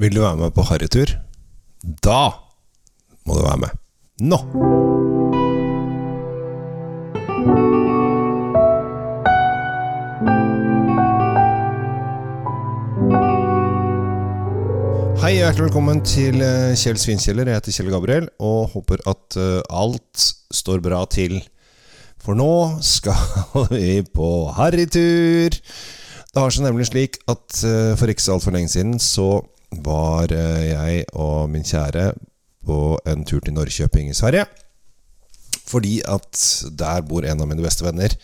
Vil du være med på harrytur? Da må du være med. Nå! Hei hjertelig velkommen til eh, Kjell Svinkjeller. Jeg heter Kjell Gabriel og håper at eh, alt står bra til. For nå skal vi på harrytur. Det har seg nemlig slik at eh, for ikke så altfor lenge siden så var eh, jeg og min kjære på en tur til Norrköping i Sverige. Fordi at der bor en av mine beste venner.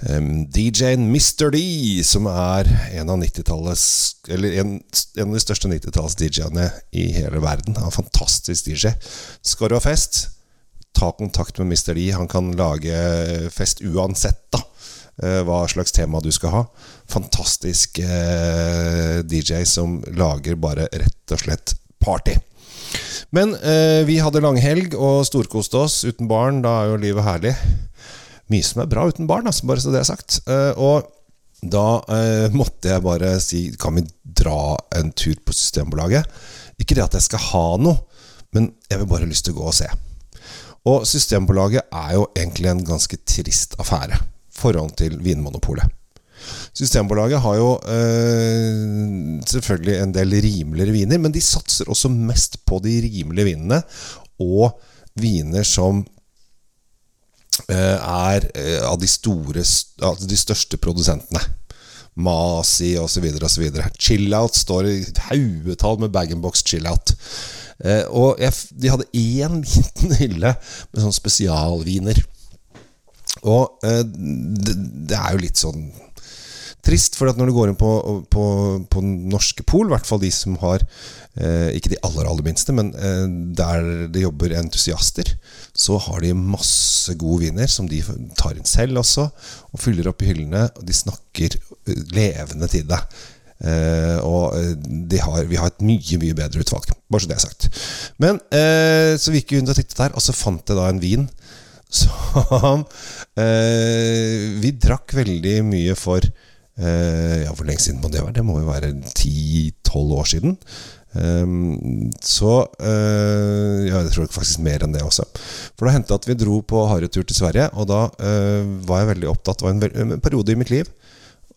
DJ-en Mr. D, som er en av 90-tallets Eller en, en av de største 90-talls-DJ-ene i hele verden. Han er en fantastisk DJ. Skal du ha fest, ta kontakt med Mr. D. Han kan lage fest uansett, da. Eh, hva slags tema du skal ha. Fantastisk eh, DJ som lager bare rett og slett party. Men eh, vi hadde langhelg og storkoste oss uten barn. Da er jo livet herlig. Mye som er bra uten barn, altså, bare så det er sagt. Og da eh, måtte jeg bare si Kan vi dra en tur på Systembolaget? Ikke det at jeg skal ha noe, men jeg vil bare lyst til å gå og se. Og Systembolaget er jo egentlig en ganske trist affære. Forhold til Vinmonopolet. Systembolaget har jo eh, selvfølgelig en del rimeligere viner, men de satser også mest på de rimelige vinene. Og viner som eh, er eh, av de store altså de største produsentene. Masi osv. osv. Chillout står i haugetall med bag-in-box chillout. Eh, og jeg, de hadde én liten hylle med sånn spesialviner. Og eh, det, det er jo litt sånn trist, for at når du går inn på, på, på norske pol, i hvert fall de som har eh, Ikke de aller, aller minste, men eh, der det jobber entusiaster, så har de masse gode viner som de tar inn selv også, og fyller opp i hyllene. Og de snakker eh, levende til deg. Uh, og eh, de har, vi har et mye, mye bedre utvalg. Bare så det er sagt. Men uh, så vi gikk rundt og tittet der, og så fant jeg da en vin som eh, Vi drakk veldig mye for eh, Ja, hvor lenge siden må det være? Det må jo være 10-12 år siden. Ehm, så eh, Ja, jeg tror faktisk mer enn det også. For det hendte at vi dro på harrytur til Sverige, og da eh, var jeg veldig opptatt Det var en, en periode i mitt liv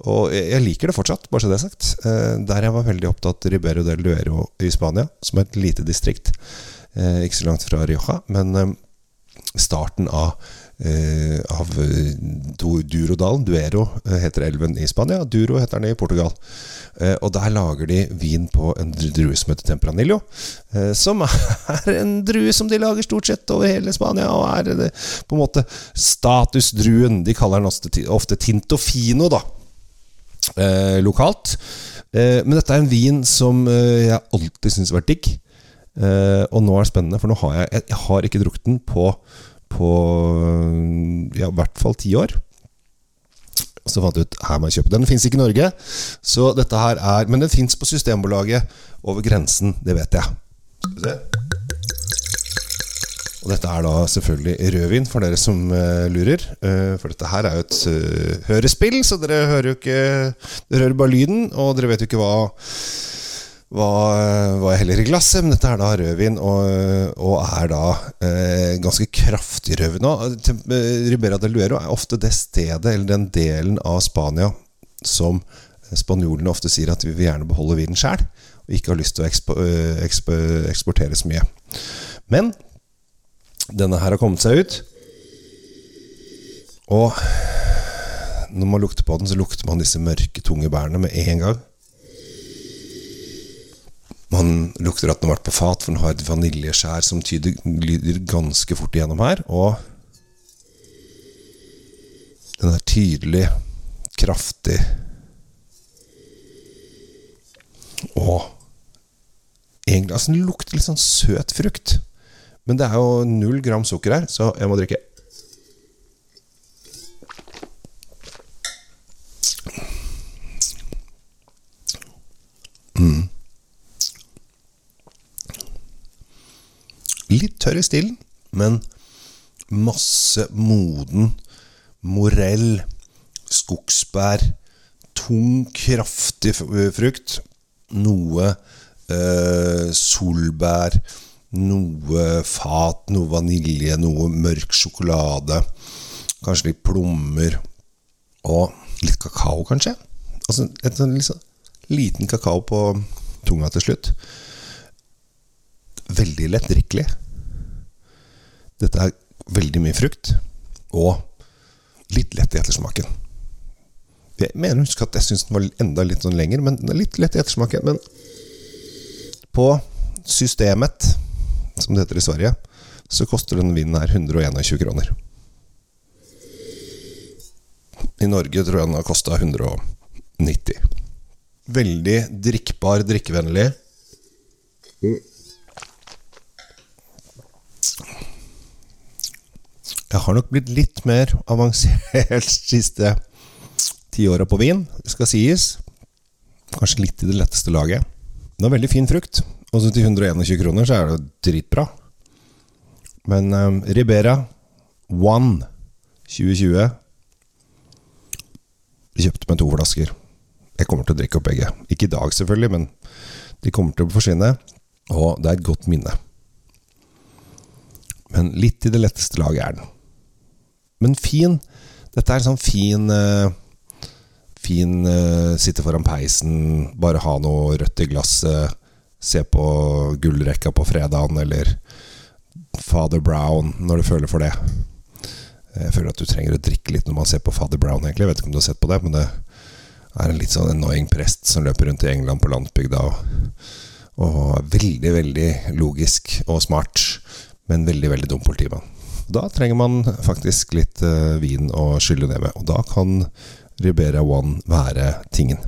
og jeg liker det fortsatt, bare så det er sagt. Eh, der jeg var veldig opptatt Ribero del Duero i Spania, som er et lite distrikt. Ikke så langt fra Rioja, men eh, starten av, eh, av eh, Durodalen, Duero, eh, heter elven i Spania. Duro heter den i Portugal. Eh, og der lager de vin på en drue som heter Tempranillo. Eh, som er en drue som de lager stort sett over hele Spania, og er det, på en måte statusdruen. De kaller den ofte, ofte Tintofino, da eh, lokalt. Eh, men dette er en vin som eh, jeg alltid syns har vært digg. Eh, og nå er det spennende, for nå har jeg, jeg, har ikke drukket den på, på ja, i hvert fall ti år. Så fant jeg ut her må jeg kjøpe den. Den fins ikke i Norge, så dette her er men den fins på Systembolaget over grensen. Det vet jeg. Skal vi se. Og dette er da selvfølgelig rødvin, for dere som uh, lurer. Uh, for dette her er jo et uh, hørespill, så dere hører jo ikke Dere hører bare lyden, og dere vet jo ikke hva var jeg heller i glasset, men dette er da rødvin, og, og er da eh, ganske kraftig rødvin. Eh, Ribera del Duero er ofte det stedet, eller den delen av Spania, som spanjolene ofte sier at vi vil gjerne beholde vinen sjæl, og ikke har lyst til å ekspo, eh, ekspo, eksportere så mye. Men denne her har kommet seg ut. Og når man lukter på den, så lukter man disse mørke, tunge bærene med en gang. Man lukter at den har vært på fat, for den har et vaniljeskjær som tyder, glider ganske fort igjennom her. Og den er tydelig, kraftig Og egentlig, altså Den lukter litt sånn søt frukt. Men det er jo null gram sukker her, så jeg må drikke. I stilen, men masse moden morell, skogsbær, tung, kraftig frukt. Noe eh, solbær, noe fat, noe vanilje, noe mørk sjokolade. Kanskje litt plommer. Og litt kakao, kanskje. Altså en sånn liksom, liten kakao på tunga til slutt. Veldig lettdrikkelig. Dette er veldig mye frukt. Og litt lett i ettersmaken. Jeg mener å huske at jeg syns den var enda litt sånn lenger, men litt lett i ettersmaken. Men på systemet, som det heter i Sverige, så koster den vinen her 121 kroner. I Norge tror jeg den har kosta 190. Veldig drikkbar, drikkevennlig. Jeg har nok blitt litt mer avansert siste ti åra på vin, det skal sies. Kanskje litt i det letteste laget. Den er veldig fin frukt, og til 121 kroner så er det dritbra. Men um, Ribera One 2020 Vi kjøpte med to flasker. Jeg kommer til å drikke opp begge. Ikke i dag, selvfølgelig, men de kommer til å forsvinne. Og det er et godt minne. Men litt i det letteste laget er den. Men fin. Dette er sånn fin uh, Fin uh, sitte foran peisen, bare ha noe rødt i glasset, se på gullrekka på fredagen, eller Father Brown når du føler for det. Jeg føler at du trenger å drikke litt når man ser på Father Brown, egentlig. Jeg vet ikke om du har sett på det, men det er en litt sånn annoying prest som løper rundt i England på landsbygda og, og er veldig, veldig logisk og smart, men veldig, veldig dum politimann. Da trenger man faktisk litt uh, vin å skylle ned med. Og da kan Ribera One være tingen.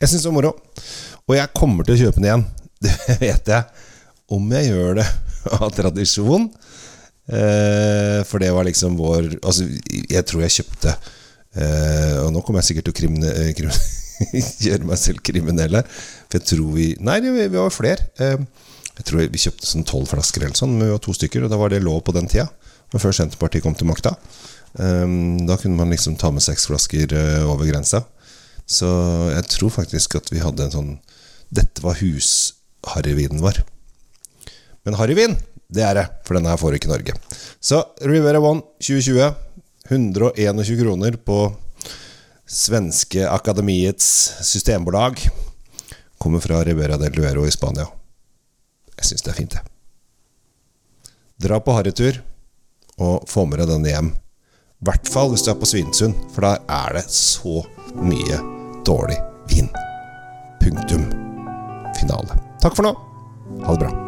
Jeg syns det var moro. Og jeg kommer til å kjøpe den igjen. Det vet jeg. Om jeg gjør det av tradisjon. Uh, for det var liksom vår Altså, jeg tror jeg kjøpte uh, Og nå kommer jeg sikkert til å krimne, krimne, gjøre meg selv kriminell her. For jeg tror vi Nei, vi var flere. Jeg tror vi kjøpte sånn tolv flasker eller sånn, men vi var to stykker, og da var det lov på den tida. Men før Senterpartiet kom til makta. Um, da kunne man liksom ta med seks flasker uh, over grensa. Så jeg tror faktisk at vi hadde en sånn Dette var husharryvinen vår. Men harryvin, det er det, for denne her får ikke Norge. Så Rivera One 2020. 121 kroner på svenske Akademiets systembolag. Kommer fra Rivera del Duero i Spania. Jeg syns det er fint, jeg. Dra på harrytur, og få med deg denne hjem. I hvert fall hvis du er på Svinesund, for der er det så mye dårlig vin. Punktum. Finale. Takk for nå. Ha det bra.